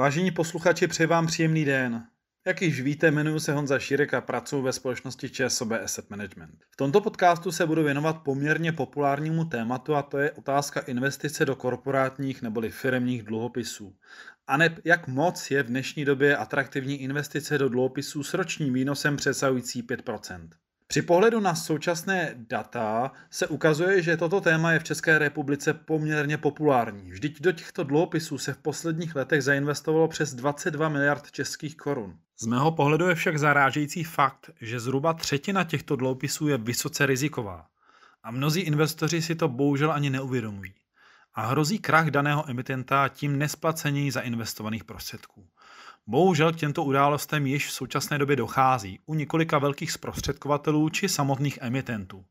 Vážení posluchači, přeji vám příjemný den. Jak již víte, jmenuji se Honza Šírek a pracuji ve společnosti ČSOB Asset Management. V tomto podcastu se budu věnovat poměrně populárnímu tématu a to je otázka investice do korporátních neboli firemních dluhopisů. A ne jak moc je v dnešní době atraktivní investice do dluhopisů s ročním výnosem přesahující 5%. Při pohledu na současné data se ukazuje, že toto téma je v České republice poměrně populární. Vždyť do těchto dluhopisů se v posledních letech zainvestovalo přes 22 miliard českých korun. Z mého pohledu je však zarážející fakt, že zhruba třetina těchto dluhopisů je vysoce riziková. A mnozí investoři si to bohužel ani neuvědomují. A hrozí krach daného emitenta tím nesplacení zainvestovaných prostředků. Bohužel k těmto událostem již v současné době dochází u několika velkých zprostředkovatelů či samotných emitentů.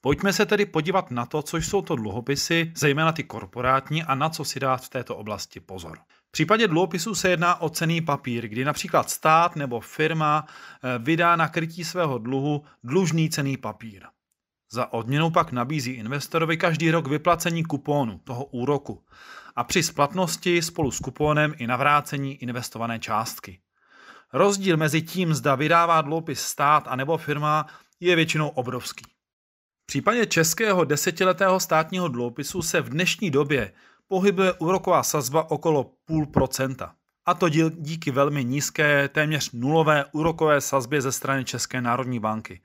Pojďme se tedy podívat na to, co jsou to dluhopisy, zejména ty korporátní, a na co si dát v této oblasti pozor. V případě dluhopisů se jedná o cený papír, kdy například stát nebo firma eh, vydá na krytí svého dluhu dlužný cený papír. Za odměnu pak nabízí investorovi každý rok vyplacení kupónu, toho úroku, a při splatnosti spolu s kupónem i navrácení investované částky. Rozdíl mezi tím, zda vydává dluhopis stát a nebo firma, je většinou obrovský. V případě českého desetiletého státního dluhopisu se v dnešní době pohybuje úroková sazba okolo půl procenta. A to díky velmi nízké, téměř nulové úrokové sazbě ze strany České národní banky.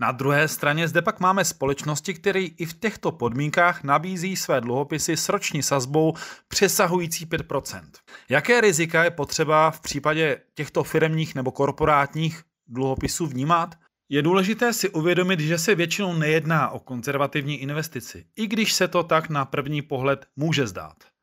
Na druhé straně zde pak máme společnosti, které i v těchto podmínkách nabízí své dluhopisy s roční sazbou přesahující 5%. Jaké rizika je potřeba v případě těchto firmních nebo korporátních dluhopisů vnímat? Je důležité si uvědomit, že se většinou nejedná o konzervativní investici, i když se to tak na první pohled může zdát.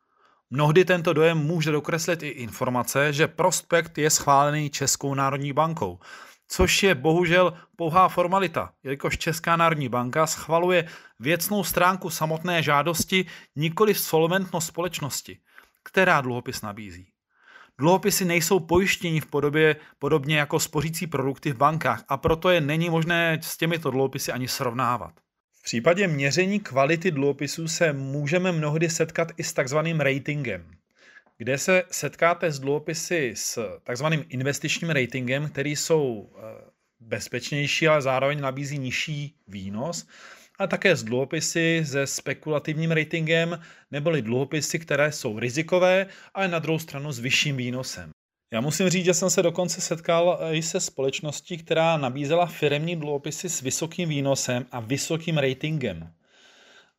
Mnohdy tento dojem může dokreslit i informace, že prospekt je schválený Českou národní bankou, což je bohužel pouhá formalita, jelikož Česká národní banka schvaluje věcnou stránku samotné žádosti, nikoli solventnost společnosti, která dluhopis nabízí. Dluhopisy nejsou pojištění v podobě podobně jako spořící produkty v bankách a proto je není možné s těmito dluhopisy ani srovnávat. V případě měření kvality dluhopisů se můžeme mnohdy setkat i s takzvaným ratingem kde se setkáte s dluhopisy s takzvaným investičním ratingem, který jsou eh, bezpečnější, ale zároveň nabízí nižší výnos, a také s dluhopisy se spekulativním ratingem, neboli dluhopisy, které jsou rizikové, ale na druhou stranu s vyšším výnosem. Já musím říct, že jsem se dokonce setkal i se společností, která nabízela firemní dluhopisy s vysokým výnosem a vysokým ratingem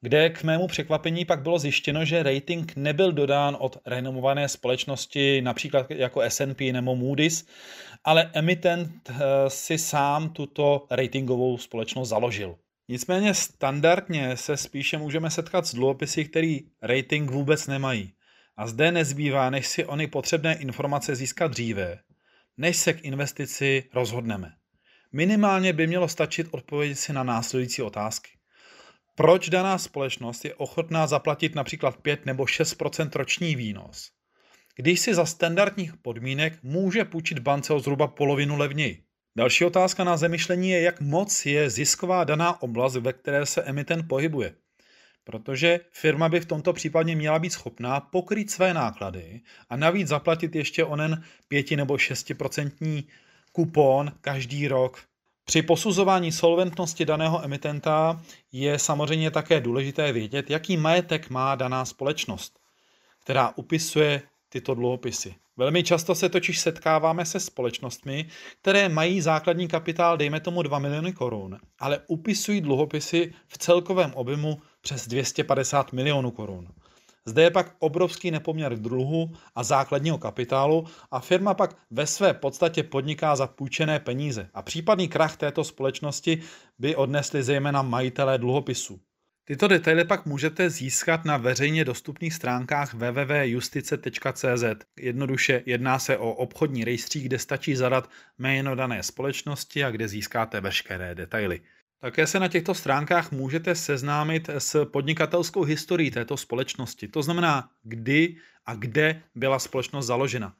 kde k mému překvapení pak bylo zjištěno, že rating nebyl dodán od renomované společnosti, například jako S&P nebo Moody's, ale emitent eh, si sám tuto ratingovou společnost založil. Nicméně standardně se spíše můžeme setkat s dluhopisy, který rating vůbec nemají. A zde nezbývá, než si ony potřebné informace získat dříve, než se k investici rozhodneme. Minimálně by mělo stačit odpovědět si na následující otázky proč daná společnost je ochotná zaplatit například 5 nebo 6 roční výnos, když si za standardních podmínek může půjčit bance o zhruba polovinu levněji. Další otázka na zemišlení je, jak moc je zisková daná oblast, ve které se emitent pohybuje. Protože firma by v tomto případě měla být schopná pokrýt své náklady a navíc zaplatit ještě onen 5 nebo 6% kupon každý rok při posuzování solventnosti daného emitenta je samozřejmě také důležité vědět, jaký majetek má daná společnost, která upisuje tyto dluhopisy. Velmi často se totiž setkáváme se společnostmi, které mají základní kapitál, dejme tomu 2 miliony korun, ale upisují dluhopisy v celkovém objemu přes 250 milionů korun. Zde je pak obrovský nepoměr dluhu a základního kapitálu a firma pak ve své podstatě podniká za půjčené peníze a případný krach této společnosti by odnesli zejména majitelé dluhopisů. Tyto detaily pak můžete získat na veřejně dostupných stránkách www.justice.cz. Jednoduše jedná se o obchodní rejstřík, kde stačí zadat jméno dané společnosti a kde získáte veškeré detaily. Také se na těchto stránkách můžete seznámit s podnikatelskou historií této společnosti. To znamená, kdy a kde byla společnost založena.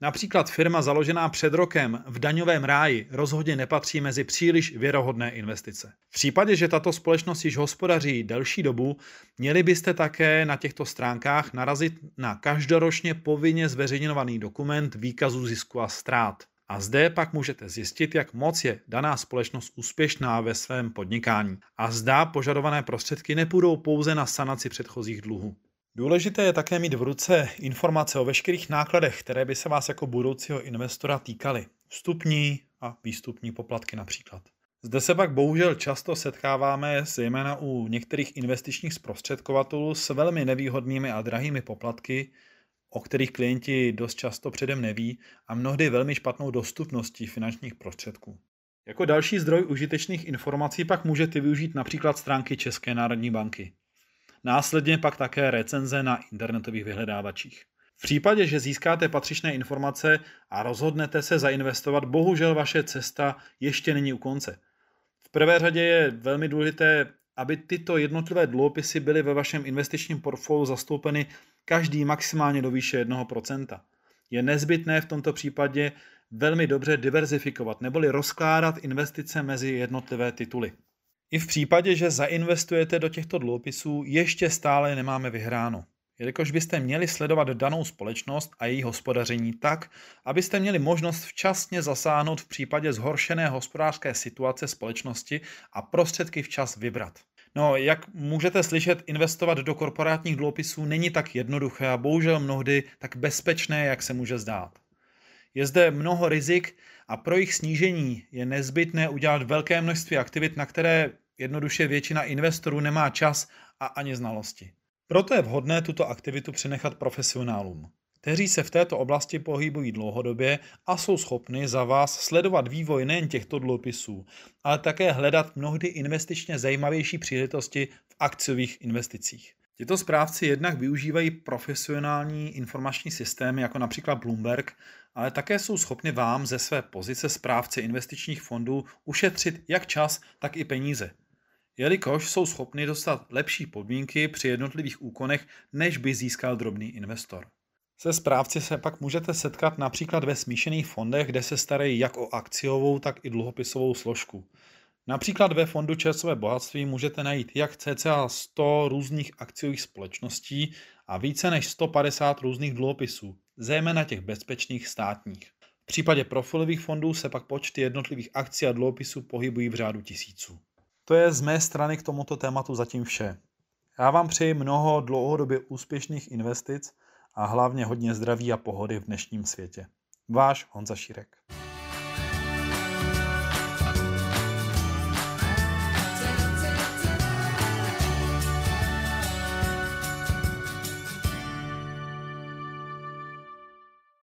Například firma založená před rokem v daňovém ráji rozhodně nepatří mezi příliš věrohodné investice. V případě, že tato společnost již hospodaří delší dobu, měli byste také na těchto stránkách narazit na každoročně povinně zveřejňovaný dokument výkazu zisku a ztrát. A zde pak můžete zjistit, jak moc je daná společnost úspěšná ve svém podnikání. A zdá požadované prostředky nepůjdou pouze na sanaci předchozích dluhů. Důležité je také mít v ruce informace o veškerých nákladech, které by se vás jako budoucího investora týkaly. Vstupní a výstupní poplatky například. Zde se pak bohužel často setkáváme, zejména u některých investičních zprostředkovatelů, s velmi nevýhodnými a drahými poplatky, o kterých klienti dost často předem neví a mnohdy velmi špatnou dostupností finančních prostředků. Jako další zdroj užitečných informací pak můžete využít například stránky České národní banky. Následně pak také recenze na internetových vyhledávačích. V případě, že získáte patřičné informace a rozhodnete se zainvestovat, bohužel vaše cesta ještě není u konce. V prvé řadě je velmi důležité, aby tyto jednotlivé dluhopisy byly ve vašem investičním portfoliu zastoupeny každý maximálně do výše 1%. Je nezbytné v tomto případě velmi dobře diverzifikovat neboli rozkládat investice mezi jednotlivé tituly. I v případě, že zainvestujete do těchto dluhopisů, ještě stále nemáme vyhráno. Jelikož byste měli sledovat danou společnost a její hospodaření tak, abyste měli možnost včasně zasáhnout v případě zhoršené hospodářské situace společnosti a prostředky včas vybrat. No, jak můžete slyšet, investovat do korporátních dluhopisů není tak jednoduché a bohužel mnohdy tak bezpečné, jak se může zdát. Je zde mnoho rizik a pro jejich snížení je nezbytné udělat velké množství aktivit, na které jednoduše většina investorů nemá čas a ani znalosti. Proto je vhodné tuto aktivitu přenechat profesionálům, kteří se v této oblasti pohybují dlouhodobě a jsou schopni za vás sledovat vývoj nejen těchto dluhopisů, ale také hledat mnohdy investičně zajímavější příležitosti v akciových investicích. Tito správci jednak využívají profesionální informační systémy, jako například Bloomberg, ale také jsou schopni vám ze své pozice správce investičních fondů ušetřit jak čas, tak i peníze. Jelikož jsou schopni dostat lepší podmínky při jednotlivých úkonech, než by získal drobný investor. Se správci se pak můžete setkat například ve smíšených fondech, kde se starají jak o akciovou, tak i dluhopisovou složku. Například ve fondu časové bohatství můžete najít jak cca 100 různých akciových společností a více než 150 různých dluhopisů, zejména těch bezpečných státních. V případě profilových fondů se pak počty jednotlivých akcí a dluhopisů pohybují v řádu tisíců. To je z mé strany k tomuto tématu zatím vše. Já vám přeji mnoho dlouhodobě úspěšných investic a hlavně hodně zdraví a pohody v dnešním světě. Váš Honza Šírek.